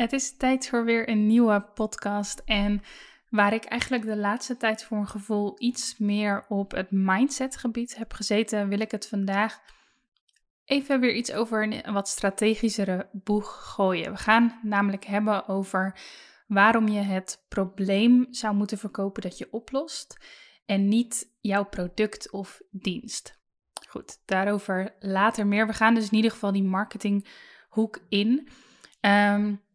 Het is tijd voor weer een nieuwe podcast. En waar ik eigenlijk de laatste tijd voor een gevoel iets meer op het mindsetgebied heb gezeten, wil ik het vandaag even weer iets over een wat strategischere boeg gooien. We gaan namelijk hebben over waarom je het probleem zou moeten verkopen dat je oplost en niet jouw product of dienst. Goed, daarover later meer. We gaan dus in ieder geval die marketinghoek in. Um,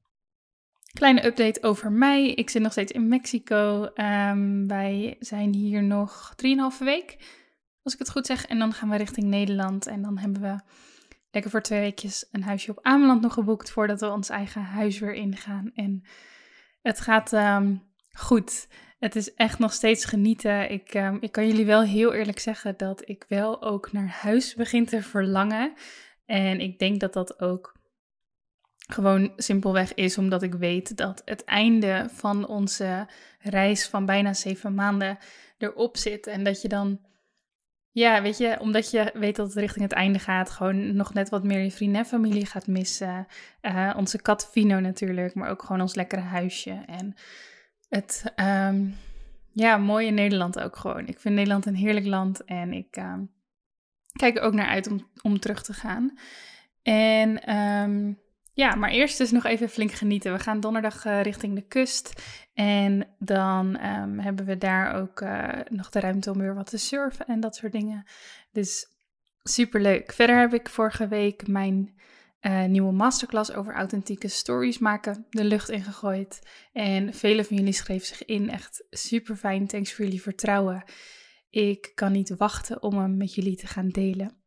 Kleine update over mij. Ik zit nog steeds in Mexico. Um, wij zijn hier nog 3,5 week, als ik het goed zeg. En dan gaan we richting Nederland. En dan hebben we lekker voor twee weekjes een huisje op Ameland nog geboekt voordat we ons eigen huis weer ingaan. En het gaat um, goed. Het is echt nog steeds genieten. Ik, um, ik kan jullie wel heel eerlijk zeggen dat ik wel ook naar huis begin te verlangen. En ik denk dat dat ook gewoon simpelweg is omdat ik weet dat het einde van onze reis van bijna zeven maanden erop zit. En dat je dan, ja, weet je, omdat je weet dat het richting het einde gaat, gewoon nog net wat meer je vrienden en familie gaat missen. Uh, onze kat Fino natuurlijk, maar ook gewoon ons lekkere huisje. En het, um, ja, mooie Nederland ook gewoon. Ik vind Nederland een heerlijk land en ik um, kijk er ook naar uit om, om terug te gaan. En um, ja, maar eerst dus nog even flink genieten. We gaan donderdag uh, richting de kust. En dan um, hebben we daar ook uh, nog de ruimte om weer wat te surfen en dat soort dingen. Dus super leuk. Verder heb ik vorige week mijn uh, nieuwe masterclass over authentieke stories maken de lucht ingegooid. En vele van jullie schreven zich in. Echt super fijn. Thanks voor jullie vertrouwen. Ik kan niet wachten om hem met jullie te gaan delen.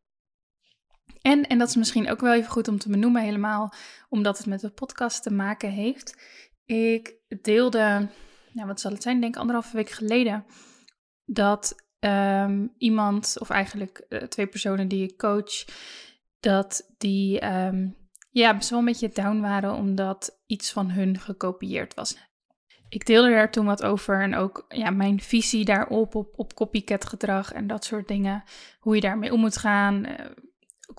En, en dat is misschien ook wel even goed om te benoemen, helemaal omdat het met de podcast te maken heeft. Ik deelde, nou wat zal het zijn, denk anderhalve week geleden, dat um, iemand, of eigenlijk uh, twee personen die ik coach, dat die um, ja, best wel een beetje down waren omdat iets van hun gekopieerd was. Ik deelde daar toen wat over en ook ja, mijn visie daarop, op, op copycat gedrag en dat soort dingen. Hoe je daarmee om moet gaan, uh,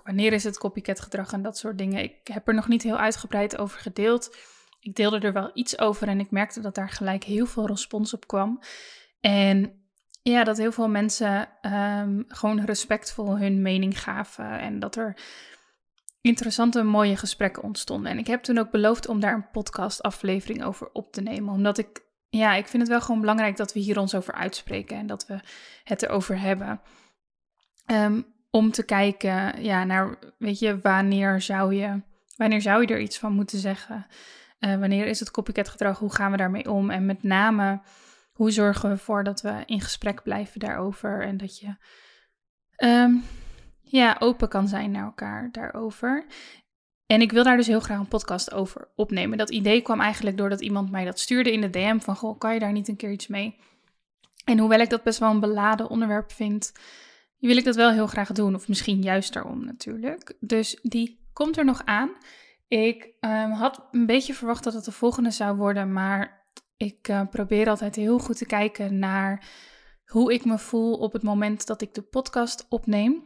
wanneer is het copycat gedrag en dat soort dingen. Ik heb er nog niet heel uitgebreid over gedeeld. Ik deelde er wel iets over en ik merkte dat daar gelijk heel veel respons op kwam. En ja, dat heel veel mensen um, gewoon respectvol hun mening gaven en dat er interessante, mooie gesprekken ontstonden. En ik heb toen ook beloofd om daar een podcastaflevering over op te nemen, omdat ik, ja, ik vind het wel gewoon belangrijk dat we hier ons over uitspreken en dat we het erover hebben. Um, om te kijken ja, naar, weet je, wanneer zou je, wanneer zou je er iets van moeten zeggen? Uh, wanneer is het copycat gedrag? Hoe gaan we daarmee om? En met name, hoe zorgen we ervoor dat we in gesprek blijven daarover en dat je um, ja, open kan zijn naar elkaar daarover. En ik wil daar dus heel graag een podcast over opnemen. Dat idee kwam eigenlijk doordat iemand mij dat stuurde in de DM van, goh, kan je daar niet een keer iets mee? En hoewel ik dat best wel een beladen onderwerp vind, wil ik dat wel heel graag doen. Of misschien juist daarom natuurlijk. Dus die komt er nog aan. Ik um, had een beetje verwacht dat het de volgende zou worden. Maar ik uh, probeer altijd heel goed te kijken naar hoe ik me voel op het moment dat ik de podcast opneem.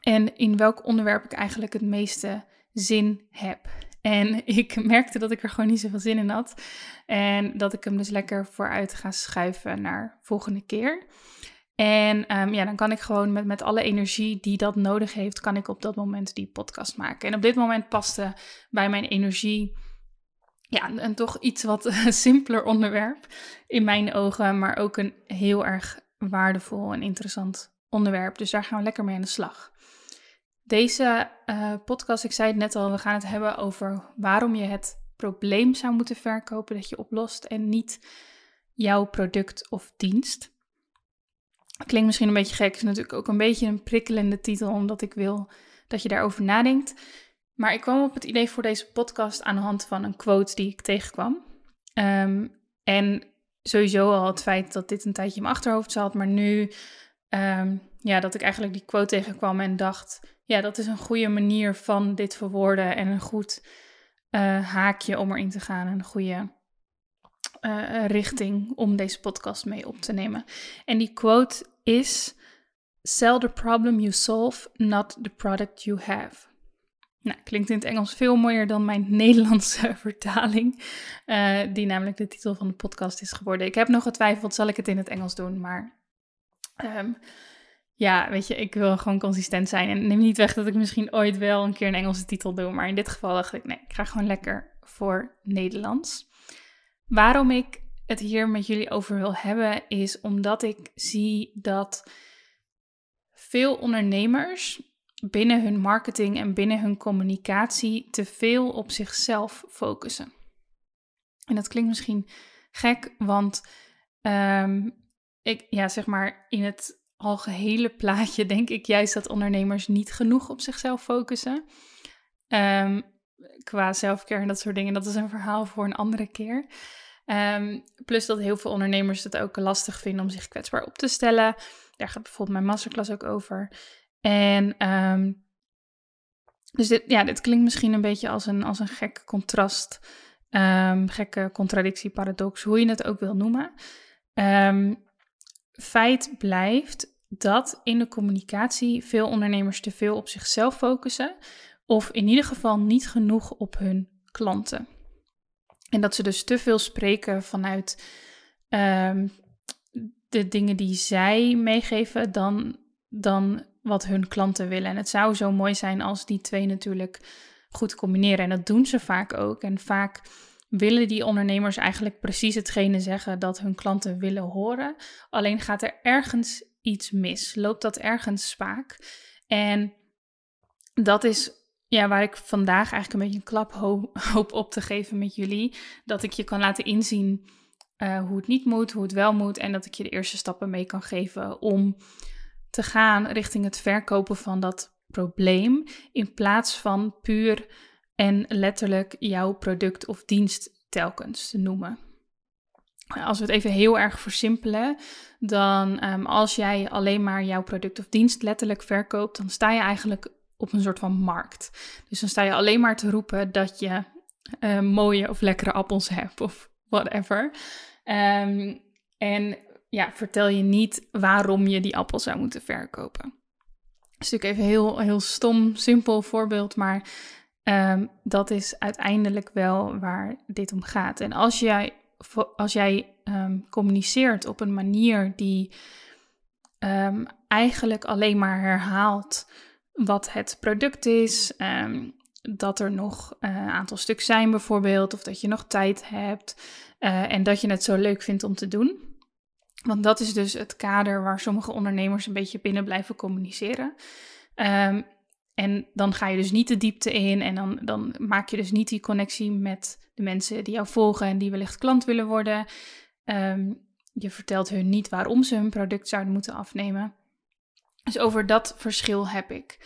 En in welk onderwerp ik eigenlijk het meeste zin heb. En ik merkte dat ik er gewoon niet zoveel zin in had. En dat ik hem dus lekker vooruit ga schuiven naar volgende keer. En ehm, ja, dan kan ik gewoon met, met alle energie die dat nodig heeft, kan ik op dat moment die podcast maken. En op dit moment paste bij mijn energie ja, een, toch iets wat simpeler onderwerp in mijn ogen, maar ook een heel erg waardevol en interessant onderwerp. Dus daar gaan we lekker mee aan de slag. Deze uh, podcast, ik zei het net al, we gaan het hebben over waarom je het probleem zou moeten verkopen dat je oplost en niet jouw product of dienst. Klinkt misschien een beetje gek, is natuurlijk ook een beetje een prikkelende titel, omdat ik wil dat je daarover nadenkt. Maar ik kwam op het idee voor deze podcast aan de hand van een quote die ik tegenkwam. Um, en sowieso al het feit dat dit een tijdje in mijn achterhoofd zat, maar nu um, ja, dat ik eigenlijk die quote tegenkwam en dacht, ja, dat is een goede manier van dit verwoorden en een goed uh, haakje om erin te gaan, een goede uh, richting om deze podcast mee op te nemen. En die quote is: Sell the problem you solve, not the product you have. Nou, klinkt in het Engels veel mooier dan mijn Nederlandse vertaling, uh, die namelijk de titel van de podcast is geworden. Ik heb nog getwijfeld, zal ik het in het Engels doen, maar um, ja, weet je, ik wil gewoon consistent zijn. En neem niet weg dat ik misschien ooit wel een keer een Engelse titel doe, maar in dit geval dacht ik, nee, ik ga gewoon lekker voor Nederlands. Waarom ik het hier met jullie over wil hebben, is omdat ik zie dat veel ondernemers binnen hun marketing en binnen hun communicatie te veel op zichzelf focussen. En dat klinkt misschien gek, want um, ik, ja, zeg maar, in het algehele plaatje denk ik juist dat ondernemers niet genoeg op zichzelf focussen. Um, qua zelfcare en dat soort dingen, dat is een verhaal voor een andere keer. Um, plus dat heel veel ondernemers het ook lastig vinden om zich kwetsbaar op te stellen. Daar gaat bijvoorbeeld mijn masterclass ook over. En um, dus dit, ja, dit klinkt misschien een beetje als een, als een gek contrast, um, gekke contradictie, paradox, hoe je het ook wil noemen. Feit blijft dat in de communicatie veel ondernemers te veel op zichzelf focussen, of in ieder geval niet genoeg op hun klanten. En dat ze dus te veel spreken vanuit um, de dingen die zij meegeven dan, dan wat hun klanten willen. En het zou zo mooi zijn als die twee natuurlijk goed combineren. En dat doen ze vaak ook. En vaak willen die ondernemers eigenlijk precies hetgene zeggen dat hun klanten willen horen. Alleen gaat er ergens iets mis, loopt dat ergens spaak. En dat is ja, waar ik vandaag eigenlijk een beetje een klap hoop op te geven met jullie. Dat ik je kan laten inzien uh, hoe het niet moet, hoe het wel moet. En dat ik je de eerste stappen mee kan geven om te gaan richting het verkopen van dat probleem. In plaats van puur en letterlijk jouw product of dienst telkens te noemen. Als we het even heel erg versimpelen, dan um, als jij alleen maar jouw product of dienst letterlijk verkoopt, dan sta je eigenlijk op een soort van markt. Dus dan sta je alleen maar te roepen dat je uh, mooie of lekkere appels hebt of whatever. Um, en ja, vertel je niet waarom je die appel zou moeten verkopen. Dat is natuurlijk even heel, heel stom, simpel voorbeeld, maar um, dat is uiteindelijk wel waar dit om gaat. En als jij, als jij um, communiceert op een manier die eigenlijk alleen maar herhaalt wat het product is, dat er nog een uh, aantal stuk zijn bijvoorbeeld, of dat je nog tijd hebt uh, en dat je het zo leuk vindt om te doen. Want dat is dus het kader waar sommige ondernemers een beetje binnen blijven communiceren. Um, en dan ga je dus niet de diepte in en dan, dan maak je dus niet die connectie met de mensen die jou volgen en die wellicht klant willen worden. Um, je vertelt hun niet waarom ze hun product zouden moeten afnemen. Dus over dat verschil heb ik.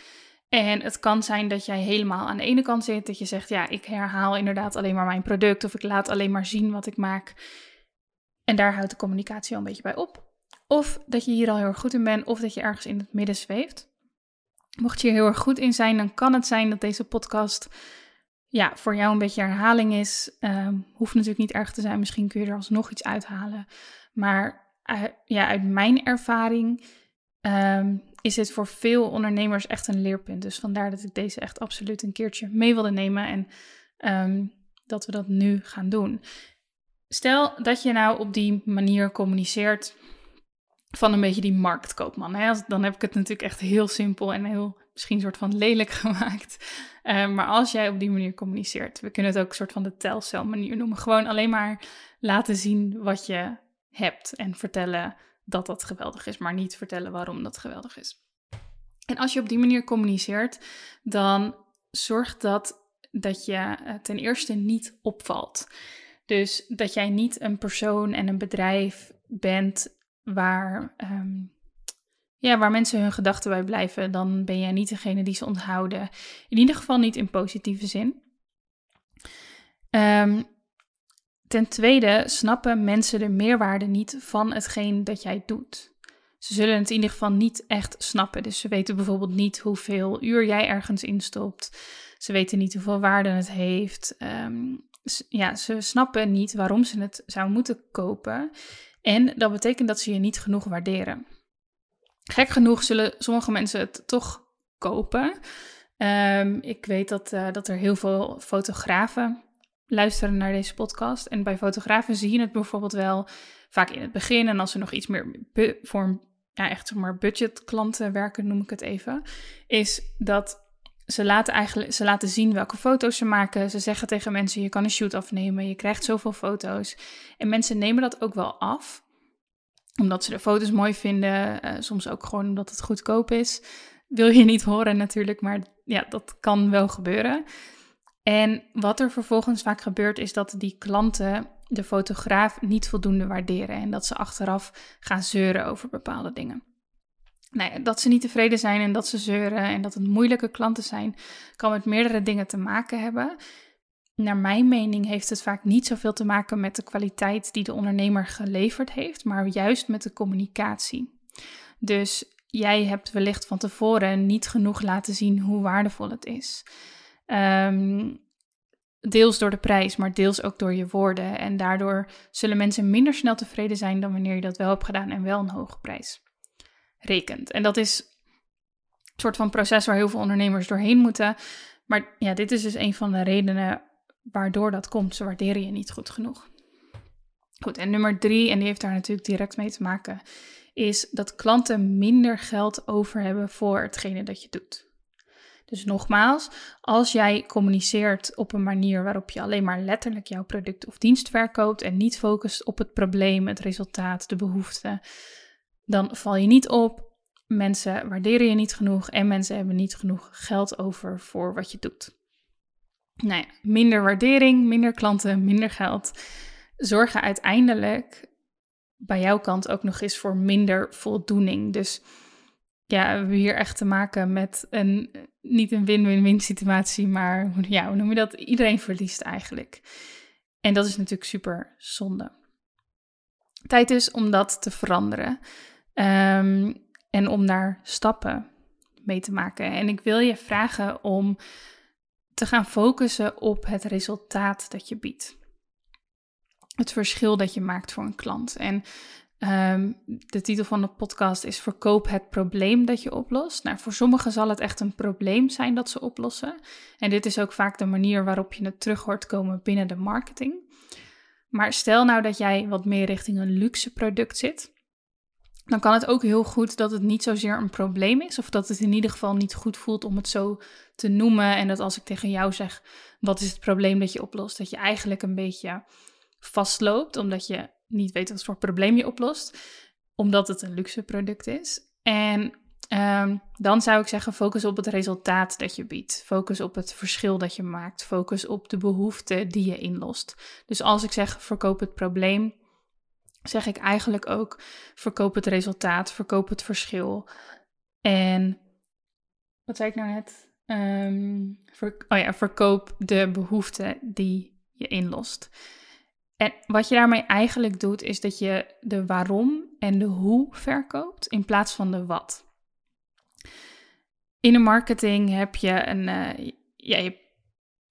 En het kan zijn dat jij helemaal aan de ene kant zit, dat je zegt, ja, ik herhaal inderdaad alleen maar mijn product of ik laat alleen maar zien wat ik maak. En daar houdt de communicatie al een beetje bij op. Of dat je hier al heel erg goed in bent, of dat je ergens in het midden zweeft. Mocht je hier heel erg goed in zijn, dan kan het zijn dat deze podcast ja, voor jou een beetje herhaling is. Um, hoeft natuurlijk niet erg te zijn, misschien kun je er alsnog iets uithalen. Maar uh, ja, uit mijn ervaring um, is dit voor veel ondernemers echt een leerpunt. Dus vandaar dat ik deze echt absoluut een keertje mee wilde nemen en um, dat we dat nu gaan doen. Stel dat je nou op die manier communiceert van een beetje die marktkoopman. Hè? Dan heb ik het natuurlijk echt heel simpel en heel misschien een soort van lelijk gemaakt. Uh, maar als jij op die manier communiceert, we kunnen het ook een soort van de telcel manier noemen. Gewoon alleen maar laten zien wat je hebt en vertellen dat dat geweldig is, maar niet vertellen waarom dat geweldig is. En als je op die manier communiceert, dan zorgt dat dat je eh, ten eerste niet opvalt. Dus dat jij niet een persoon en een bedrijf bent waar, ehm, ja, waar mensen hun gedachten bij blijven. Dan ben jij niet degene die ze onthouden. In ieder geval niet in positieve zin. Um, ten tweede snappen mensen de meerwaarde niet van hetgeen dat jij doet. Ze zullen het in ieder geval niet echt snappen. Dus ze weten bijvoorbeeld niet hoeveel uur jij ergens instopt. Ze weten niet hoeveel waarde het heeft. Ehm, ja, ze snappen niet waarom ze het zou moeten kopen. En dat betekent dat ze je niet genoeg waarderen. Gek genoeg zullen sommige mensen het toch kopen. Ehm, ik weet dat, uh, dat er heel veel fotografen luisteren naar deze podcast. En bij fotografen zie je het bijvoorbeeld wel vaak in het begin. En als ze nog iets meer voor ja, echt zeg maar budgetklanten werken, noem ik het even. Is dat ze laten eigenlijk ze laten zien welke foto's ze maken. Ze zeggen tegen mensen: je kan een shoot afnemen, je krijgt zoveel foto's. En mensen nemen dat ook wel af, omdat ze de foto's mooi vinden. Uh, soms ook gewoon omdat het goedkoop is. Wil je niet horen natuurlijk, maar ja, dat kan wel gebeuren. En wat er vervolgens vaak gebeurt, is dat die klanten de fotograaf niet voldoende waarderen en dat ze achteraf gaan zeuren over bepaalde dingen. Nou dat ze niet tevreden zijn en dat ze zeuren en dat het moeilijke klanten zijn, kan met meerdere dingen te maken hebben. Naar mijn mening heeft het vaak niet zoveel te maken met de kwaliteit die de ondernemer geleverd heeft, maar juist met de communicatie. Dus jij hebt wellicht van tevoren niet genoeg laten zien hoe waardevol het is. Um, deels door de prijs, maar deels ook door je woorden. En daardoor zullen mensen minder snel tevreden zijn dan wanneer je dat wel hebt gedaan en wel een hoge prijs rekent. En dat is een soort van proces waar heel veel ondernemers doorheen moeten. Maar ja, dit is dus een van de redenen waardoor dat komt. Ze waarderen je niet goed genoeg. Goed, en nummer drie, en die heeft daar natuurlijk direct mee te maken, is dat klanten minder geld over hebben voor hetgene dat je doet. Dus nogmaals, als jij communiceert op een manier waarop je alleen maar letterlijk jouw product of dienst verkoopt en niet focust op het probleem, het resultaat, de behoefte, dan val je niet op. Mensen waarderen je niet genoeg en mensen hebben niet genoeg geld over voor wat je doet. Nou ja, minder waardering, minder klanten, minder geld zorgen uiteindelijk bij jouw kant ook nog eens voor minder voldoening. Dus ja, we hebben hier echt te maken met een, niet een win-win-win situatie, maar ja, hoe noem je dat? Iedereen verliest eigenlijk. En dat is natuurlijk super zonde. Tijd is om dat te veranderen um, en om daar stappen mee te maken. En ik wil je vragen om te gaan focussen op het resultaat dat je biedt. Het verschil dat je maakt voor een klant. En Um, de titel van de podcast is Verkoop het probleem dat je oplost. Nou, voor sommigen zal het echt een probleem zijn dat ze oplossen. En dit is ook vaak de manier waarop je het terug hoort komen binnen de marketing. Maar stel nou dat jij wat meer richting een luxe product zit. Dan kan het ook heel goed dat het niet zozeer een probleem is. Of dat het in ieder geval niet goed voelt om het zo te noemen. En dat als ik tegen jou zeg, wat is het probleem dat je oplost? Dat je eigenlijk een beetje vastloopt. Omdat je niet weet wat voor probleem je oplost, omdat het een luxe product is. En ehm, dan zou ik zeggen, focus op het resultaat dat je biedt. Focus op het verschil dat je maakt. Focus op de behoefte die je inlost. Dus als ik zeg, verkoop het probleem, zeg ik eigenlijk ook, verkoop het resultaat, verkoop het verschil. En wat zei ik nou net? Um, oh ja, verkoop de behoefte die je inlost. En wat je daarmee eigenlijk doet, is dat je de waarom en de hoe verkoopt in plaats van de wat. In de marketing heb je een, je,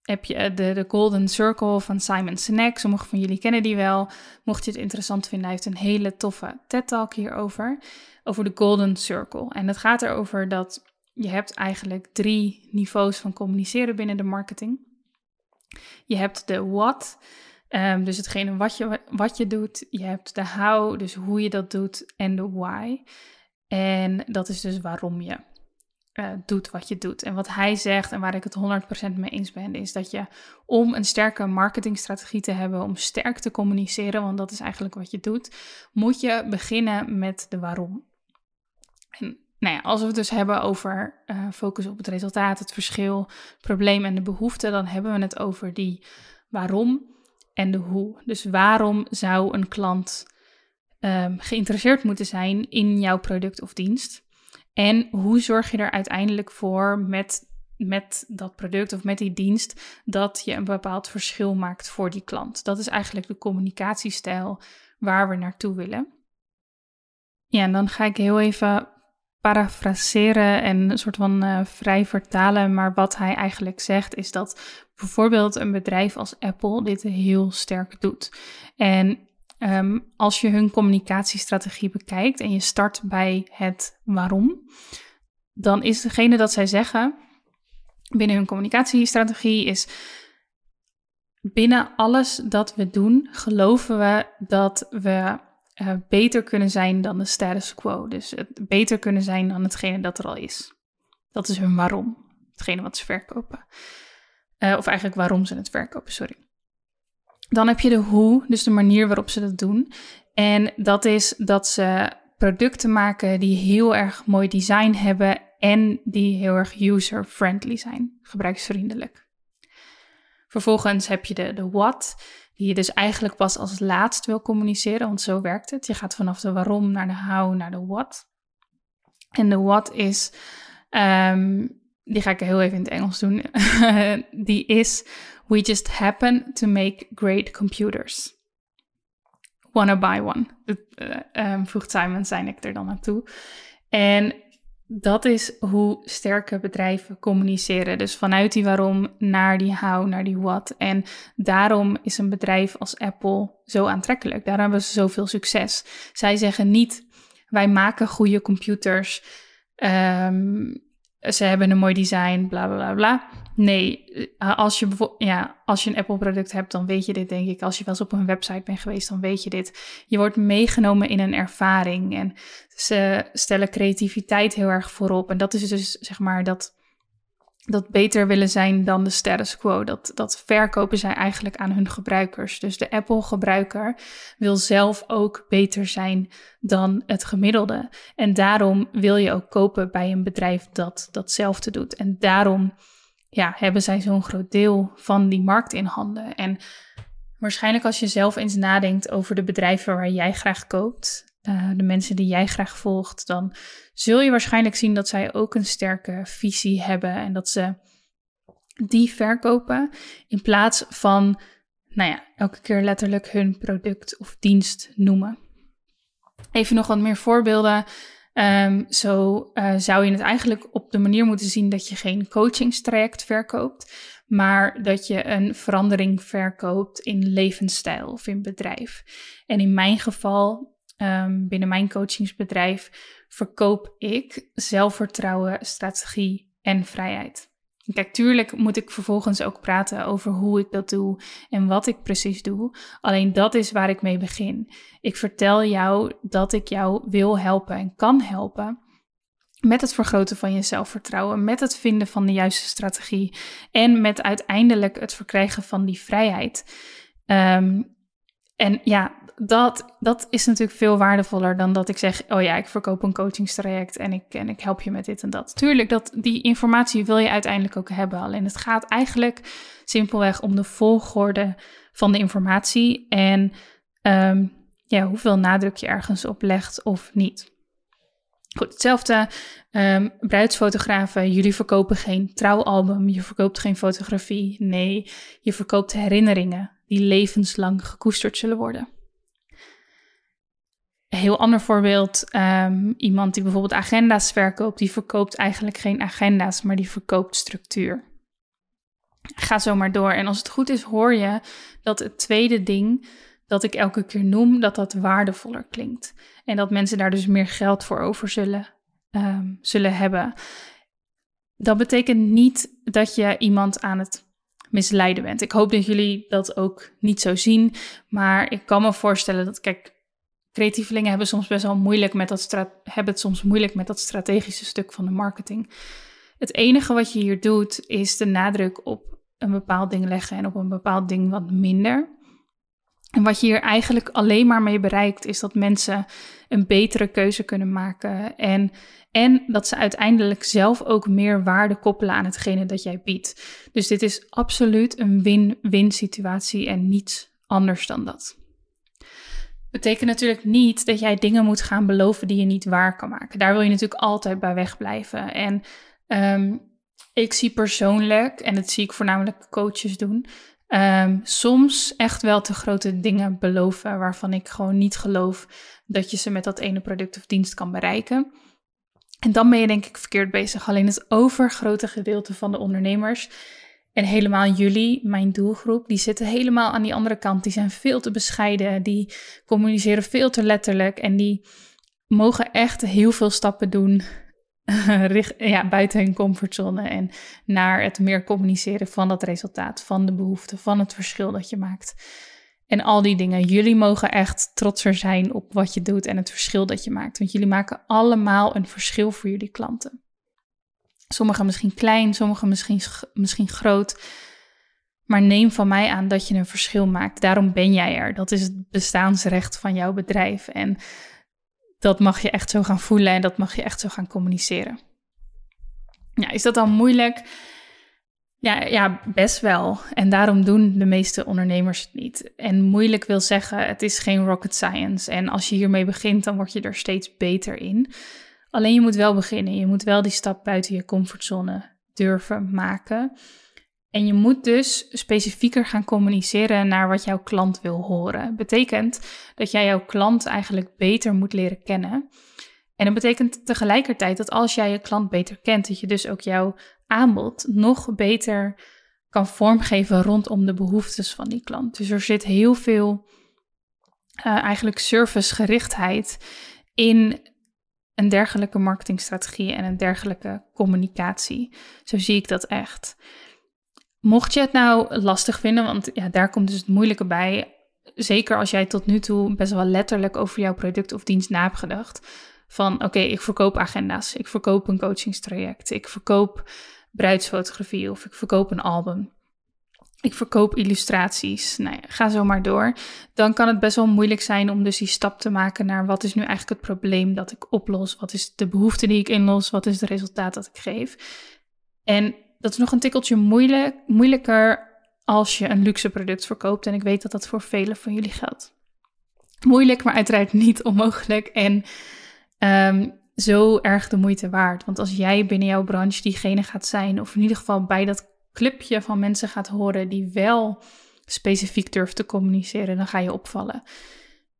heb je de, de Golden Circle van Simon Sinek. Sommigen van jullie kennen die wel. Mocht je het interessant vinden, hij heeft een hele toffe TED-talk hierover. Over de Golden Circle. En het gaat erover dat je hebt eigenlijk drie niveaus van communiceren binnen de marketing. Je hebt de what, Ehm, dus hetgene wat je, wat je doet, je hebt de how, dus hoe je dat doet, en de why. En dat is dus waarom je uh, doet wat je doet. En wat hij zegt, en waar ik het 100% mee eens ben, is dat je om een sterke marketingstrategie te hebben, om sterk te communiceren, want dat is eigenlijk wat je doet, moet je beginnen met de waarom. Nou ja, als we het dus hebben over uh, focus op het resultaat, het verschil, het probleem en de behoefte, dan hebben we het over die waarom en de hoe. Dus waarom zou een klant um, geïnteresseerd moeten zijn in jouw product of dienst? En hoe zorg je er uiteindelijk voor met, met dat product of met die dienst dat je een bepaald verschil maakt voor die klant? Dat is eigenlijk de communicatiestijl waar we naartoe willen. Ja, en dan ga ik heel even parafraseren en een soort van uh, vrij vertalen. Maar wat hij eigenlijk zegt is dat bijvoorbeeld een bedrijf als Apple dit heel sterk doet. En Ehm, als je hun communicatiestrategie bekijkt en je start bij het waarom, dan is degene dat zij zeggen binnen hun communicatiestrategie is binnen alles dat we doen, geloven we dat we uh, beter kunnen zijn dan de status quo. Dus het beter kunnen zijn dan hetgene dat er al is. Dat is hun waarom, hetgene wat ze verkopen. Uh, of eigenlijk waarom ze het verkopen, sorry. Dan heb je de hoe, dus de manier waarop ze dat doen. En dat is dat ze producten maken die heel erg mooi design hebben en die heel erg user-friendly zijn, gebruiksvriendelijk. Vervolgens heb je de, de what, die je dus eigenlijk pas als laatst wil communiceren, want zo werkt het. Je gaat vanaf de waarom naar de how naar de what. En de what is, um, die ga ik heel even in het Engels doen, die is We just happen to make great computers. Wanna buy one, uh, voegt Simon ik er dan naartoe. En dat is hoe sterke bedrijven communiceren. Dus vanuit die waarom naar die how, naar die what. En daarom is een bedrijf als Apple zo aantrekkelijk. Daarom hebben ze zoveel succes. Zij zeggen niet, wij maken goede computers. Um, ze hebben een mooi design, bla bla bla. Nee, eh, als je, ja, als je een Apple-product hebt, dan weet je dit, denk ik. Als je wel eens op een website bent geweest, dan weet je dit. Je wordt meegenomen in een ervaring en ze stellen creativiteit heel erg voorop. En dat is dus, zeg maar, dat dat beter willen zijn dan de status quo. Dat, dat verkopen zij eigenlijk aan hun gebruikers. Dus de Apple-gebruiker wil zelf ook beter zijn dan het gemiddelde. En daarom wil je ook kopen bij een bedrijf dat datzelfde doet. En daarom ja, hebben zij zo'n groot deel van die markt in handen. En waarschijnlijk als je zelf eens nadenkt over de bedrijven waar jij graag koopt, uh, de mensen die jij graag volgt, dan zul je waarschijnlijk zien dat zij ook een sterke visie hebben en dat ze die verkopen in plaats van, nou ja, elke keer letterlijk hun product of dienst noemen. Even nog wat meer voorbeelden. Um, zo uh, zou je het eigenlijk op de manier moeten zien dat je geen coachingstraject verkoopt, maar dat je een verandering verkoopt in levensstijl of in bedrijf. En in mijn geval um, binnen mijn coachingsbedrijf verkoop ik zelfvertrouwen, strategie en vrijheid. Kijk, tuurlijk moet ik vervolgens ook praten over hoe ik dat doe en wat ik precies doe. Alleen dat is waar ik mee begin. Ik vertel jou dat ik jou wil helpen en kan helpen met het vergroten van je zelfvertrouwen, met het vinden van de juiste strategie en met uiteindelijk het verkrijgen van die vrijheid. Um, en ja, dat, dat is natuurlijk veel waardevoller dan dat ik zeg: Oh ja, ik verkoop een coachingstraject en ik, en ik help je met dit en dat. Tuurlijk, dat, die informatie wil je uiteindelijk ook hebben. Alleen het gaat eigenlijk simpelweg om de volgorde van de informatie en um, ja, hoeveel nadruk je ergens op legt of niet. Goed, hetzelfde. Um, bruidsfotografen, jullie verkopen geen trouwalbum, je verkoopt geen fotografie. Nee, je verkoopt herinneringen die levenslang gekoesterd zullen worden. Een heel ander voorbeeld, um, iemand die bijvoorbeeld agenda's verkoopt, die verkoopt eigenlijk geen agenda's, maar die verkoopt structuur. Ga zo maar door. En als het goed is, hoor je dat het tweede ding dat ik elke keer noem, dat dat waardevoller klinkt. En dat mensen daar dus meer geld voor over zullen, um, zullen hebben. Dat betekent niet dat je iemand aan het misleiden bent. Ik hoop dat jullie dat ook niet zo zien, maar ik kan me voorstellen dat, kijk, creatievelingen hebben soms best wel moeilijk met dat hebben het soms moeilijk met dat strategische stuk van de marketing. Het enige wat je hier doet is de nadruk op een bepaald ding leggen en op een bepaald ding wat minder. En wat je hier eigenlijk alleen maar mee bereikt, is dat mensen een betere keuze kunnen maken. En, en dat ze uiteindelijk zelf ook meer waarde koppelen aan hetgene dat jij biedt. Dus dit is absoluut een win-win situatie en niets anders dan dat. Betekent natuurlijk niet dat jij dingen moet gaan beloven die je niet waar kan maken. Daar wil je natuurlijk altijd bij wegblijven. En ehm, ik zie persoonlijk, en dat zie ik voornamelijk coaches doen, Ehm, soms echt wel te grote dingen beloven waarvan ik gewoon niet geloof dat je ze met dat ene product of dienst kan bereiken. En dan ben je denk ik verkeerd bezig. Alleen het overgrote gedeelte van de ondernemers en helemaal jullie, mijn doelgroep, die zitten helemaal aan die andere kant. Die zijn veel te bescheiden, die communiceren veel te letterlijk en die mogen echt heel veel stappen doen ja, buiten hun comfortzone en naar het meer communiceren van dat resultaat, van de behoefte, van het verschil dat je maakt. En al die dingen. Jullie mogen echt trotser zijn op wat je doet en het verschil dat je maakt. Want jullie maken allemaal een verschil voor jullie klanten. Sommigen misschien klein, sommigen misschien, misschien groot. Maar neem van mij aan dat je een verschil maakt. Daarom ben jij er. Dat is het bestaansrecht van jouw bedrijf. En dat mag je echt zo gaan voelen en dat mag je echt zo gaan communiceren. Ja, is dat dan moeilijk? Ja, ja, best wel. En daarom doen de meeste ondernemers het niet. En moeilijk wil zeggen, het is geen rocket science. En als je hiermee begint, dan word je er steeds beter in. Alleen je moet wel beginnen. Je moet wel die stap buiten je comfortzone durven maken. En je moet dus specifieker gaan communiceren naar wat jouw klant wil horen. Betekent dat jij jouw klant eigenlijk beter moet leren kennen. En dat betekent tegelijkertijd dat als jij je klant beter kent, dat je dus ook jouw aanbod nog beter kan vormgeven rondom de behoeftes van die klant. Dus er zit heel veel uh, eigenlijk servicegerichtheid in een dergelijke marketingstrategie en een dergelijke communicatie. Zo zie ik dat echt. Mocht je het nou lastig vinden, want ja, daar komt dus het moeilijke bij. Zeker als jij tot nu toe best wel letterlijk over jouw product of dienst na hebt gedacht. Van oké, ik verkoop agenda's, ik verkoop een coachingstraject, ik verkoop bruidsfotografie of ik verkoop een album. Ik verkoop illustraties. Nou ja, ga zo maar door. Dan kan het best wel moeilijk zijn om dus die stap te maken naar wat is nu eigenlijk het probleem dat ik oplos? Wat is de behoefte die ik inlos? Wat is het resultaat dat ik geef? En dat is nog een tikkeltje moeilijk, moeilijker als je een luxe product verkoopt. En ik weet dat dat voor velen van jullie geldt. Moeilijk, maar uiteraard niet onmogelijk. En ehm, zo erg de moeite waard. Want als jij binnen jouw branche diegene gaat zijn, of in ieder geval bij dat clubje van mensen gaat horen die wel specifiek durft te communiceren, dan ga je opvallen.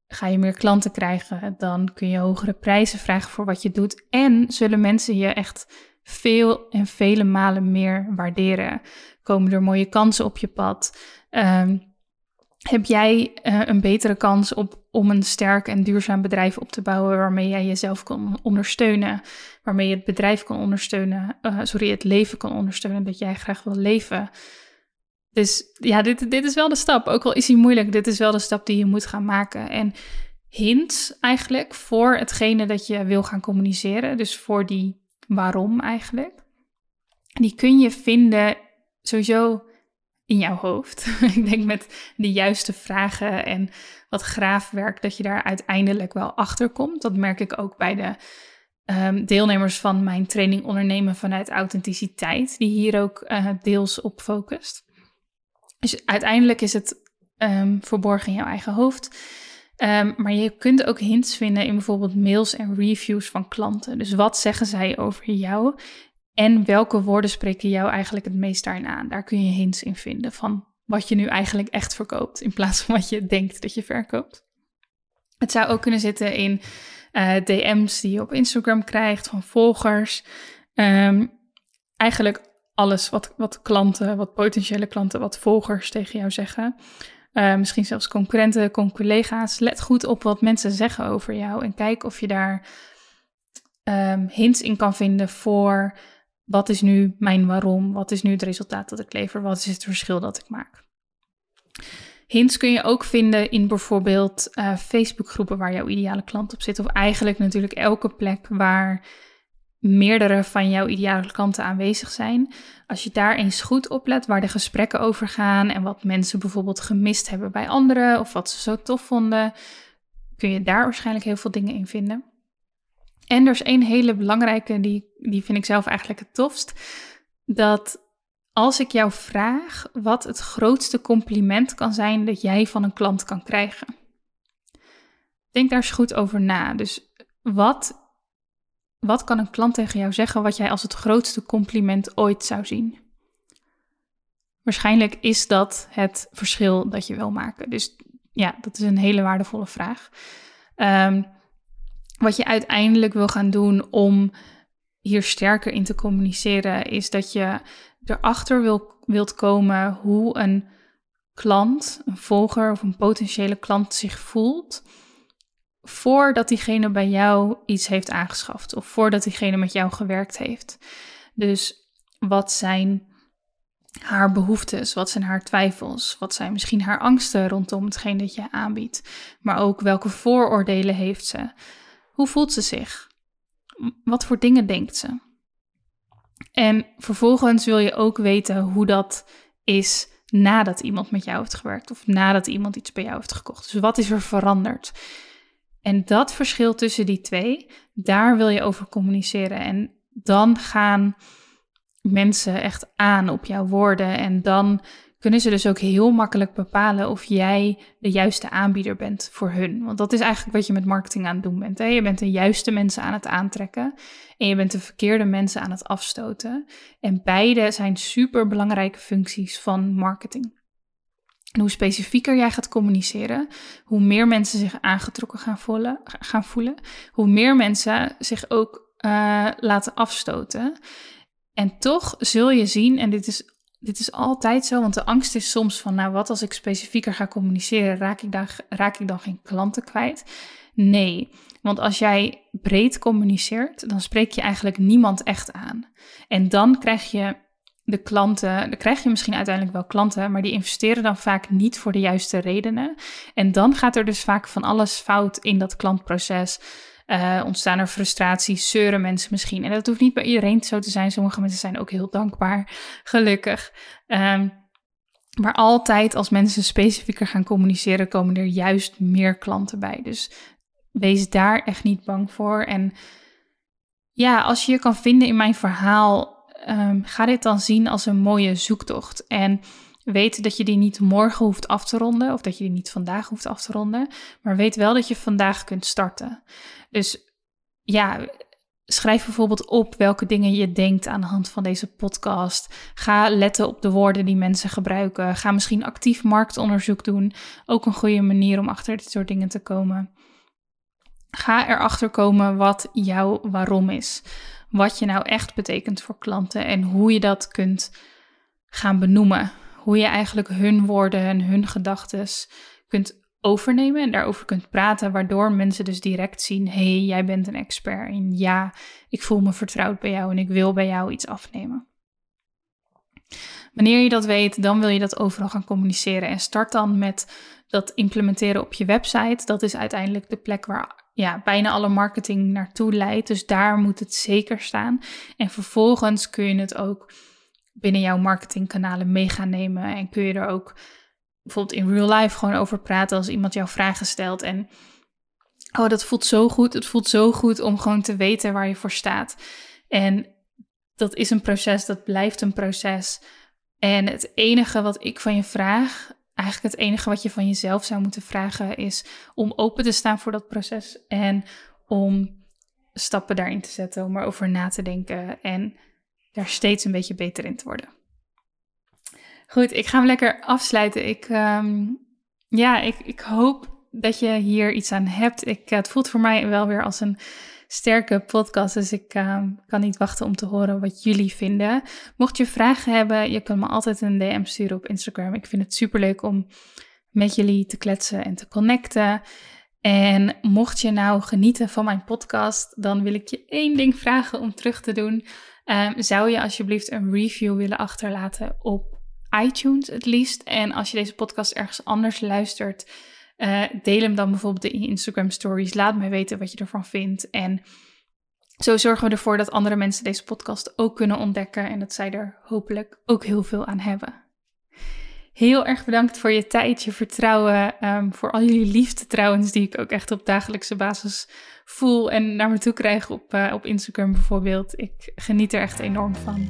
Ga je meer klanten krijgen, dan kun je hogere prijzen vragen voor wat je doet. En zullen mensen je echt veel en vele malen meer waarderen. Komen er mooie kansen op je pad? Ehm, heb jij uh, een betere kans op, om een sterk en duurzaam bedrijf op te bouwen waarmee jij jezelf kan ondersteunen, waarmee je het bedrijf kan ondersteunen, uh, sorry, het leven kan ondersteunen dat jij graag wil leven? Dus ja, dit, dit is wel de stap. Ook al is hij moeilijk, dit is wel de stap die je moet gaan maken. En hints eigenlijk voor hetgene dat je wil gaan communiceren. Dus voor die waarom eigenlijk. Die kun je vinden sowieso in jouw hoofd. ik denk met de juiste vragen en wat graafwerk dat je daar uiteindelijk wel achter komt. Dat merk ik ook bij de um, deelnemers van mijn training ondernemen vanuit authenticiteit, die hier ook uh, deels op focust. Dus uiteindelijk is het um, verborgen in jouw eigen hoofd. Um, maar je kunt ook hints vinden in bijvoorbeeld mails en reviews van klanten. Dus wat zeggen zij over jou en welke woorden spreken jou eigenlijk het meest daarin aan? Daar kun je hints in vinden van wat je nu eigenlijk echt verkoopt in plaats van wat je denkt dat je verkoopt. Het zou ook kunnen zitten in uh, DM's die je op Instagram krijgt van volgers. Um, eigenlijk alles wat, wat klanten, wat potentiële klanten, wat volgers tegen jou zeggen. Uh, misschien zelfs concurrenten, collega's. Let goed op wat mensen zeggen over jou en kijk of je daar um, hints in kan vinden voor wat is nu mijn waarom? Wat is nu het resultaat dat ik lever? Wat is het verschil dat ik maak? Hints kun je ook vinden in bijvoorbeeld uh, Facebookgroepen waar jouw ideale klant op zit. Of eigenlijk natuurlijk elke plek waar meerdere van jouw ideale klanten aanwezig zijn. Als je daar eens goed op let waar de gesprekken over gaan en wat mensen bijvoorbeeld gemist hebben bij anderen of wat ze zo tof vonden, kun je daar waarschijnlijk heel veel dingen in vinden. En er is één hele belangrijke, die, die vind ik zelf eigenlijk het tofst. Dat als ik jou vraag wat het grootste compliment kan zijn dat jij van een klant kan krijgen. Denk daar eens goed over na. Dus wat, wat kan een klant tegen jou zeggen wat jij als het grootste compliment ooit zou zien? Waarschijnlijk is dat het verschil dat je wil maken. Dus ja, dat is een hele waardevolle vraag. Um, wat je uiteindelijk wil gaan doen om hier sterker in te communiceren, is dat je erachter wil, wilt komen hoe een klant, een volger of een potentiële klant zich voelt voordat diegene bij jou iets heeft aangeschaft of voordat diegene met jou gewerkt heeft. Dus wat zijn haar behoeftes, wat zijn haar twijfels, wat zijn misschien haar angsten rondom hetgeen dat je aanbiedt, maar ook welke vooroordelen heeft ze. Hoe voelt ze zich? Wat voor dingen denkt ze? En vervolgens wil je ook weten hoe dat is nadat iemand met jou heeft gewerkt of nadat iemand iets bij jou heeft gekocht. Dus wat is er veranderd? En dat verschil tussen die twee, daar wil je over communiceren. En dan gaan mensen echt aan op jouw woorden. En dan kunnen ze dus ook heel makkelijk bepalen of jij de juiste aanbieder bent voor hun. Want dat is eigenlijk wat je met marketing aan het doen bent. Hè? Je bent de juiste mensen aan het aantrekken en je bent de verkeerde mensen aan het afstoten. En beide zijn super belangrijke functies van marketing. En hoe specifieker jij gaat communiceren, hoe meer mensen zich aangetrokken gaan voelen, gaan voelen hoe meer mensen zich ook uh, laten afstoten. En toch zul je zien, en dit is dit is altijd zo, want de angst is soms van, nou wat als ik specifieker ga communiceren, raak ik dan, raak ik dan geen klanten kwijt? Nee, want als jij breed communiceert, dan spreek je eigenlijk niemand echt aan. En dan krijg je de klanten, dan krijg je misschien uiteindelijk wel klanten, maar die investeren dan vaak niet voor de juiste redenen. En dan gaat er dus vaak van alles fout in dat klantproces. Uh, ontstaan er frustraties, zeuren mensen misschien. En dat hoeft niet bij iedereen zo te zijn. Sommige mensen zijn ook heel dankbaar, gelukkig. Um, maar altijd als mensen specifieker gaan communiceren, komen er juist meer klanten bij. Dus wees daar echt niet bang voor. En ja, als je je kan vinden in mijn verhaal, um, ga dit dan zien als een mooie zoektocht. En weet dat je die niet morgen hoeft af te ronden, of dat je die niet vandaag hoeft af te ronden, maar weet wel dat je vandaag kunt starten. Dus ja, schrijf bijvoorbeeld op welke dingen je denkt aan de hand van deze podcast. Ga letten op de woorden die mensen gebruiken. Ga misschien actief marktonderzoek doen. Ook een goede manier om achter dit soort dingen te komen. Ga erachter komen wat jouw waarom is. Wat je nou echt betekent voor klanten en hoe je dat kunt gaan benoemen. Hoe je eigenlijk hun woorden en hun gedachten kunt overnemen en daarover kunt praten, waardoor mensen dus direct zien: hey, jij bent een expert en ja, ik voel me vertrouwd bij jou en ik wil bij jou iets afnemen. Wanneer je dat weet, dan wil je dat overal gaan communiceren en start dan met dat implementeren op je website. Dat is uiteindelijk de plek waar ja, bijna alle marketing naartoe leidt. Dus daar moet het zeker staan. En vervolgens kun je het ook binnen jouw marketingkanalen mee gaan nemen en kun je er ook bijvoorbeeld in real life gewoon over praten als iemand jou vragen stelt. En oh, dat voelt zo goed. Het voelt zo goed om gewoon te weten waar je voor staat. En dat is een proces, dat blijft een proces. En het enige wat ik van je vraag, eigenlijk het enige wat je van jezelf zou moeten vragen, is om open te staan voor dat proces en om stappen daarin te zetten, om erover na te denken en daar steeds een beetje beter in te worden. Goed, ik ga hem lekker afsluiten. Ik, ehm, ja, ik, ik hoop dat je hier iets aan hebt. Ik, het voelt voor mij wel weer als een sterke podcast. Dus ik ehm, kan niet wachten om te horen wat jullie vinden. Mocht je vragen hebben, je kan me altijd een DM sturen op Instagram. Ik vind het super leuk om met jullie te kletsen en te connecten. En mocht je nou genieten van mijn podcast, dan wil ik je één ding vragen om terug te doen. Ehm, zou je alsjeblieft een review willen achterlaten op iTunes het liefst. En als je deze podcast ergens anders luistert, uh, deel hem dan bijvoorbeeld in Instagram stories. Laat mij weten wat je ervan vindt. En zo zorgen we ervoor dat andere mensen deze podcast ook kunnen ontdekken en dat zij er hopelijk ook heel veel aan hebben. Heel erg bedankt voor je tijd, je vertrouwen, um, voor al jullie liefde trouwens, die ik ook echt op dagelijkse basis voel en naar me toe krijg op, uh, op Instagram bijvoorbeeld. Ik geniet er echt enorm van.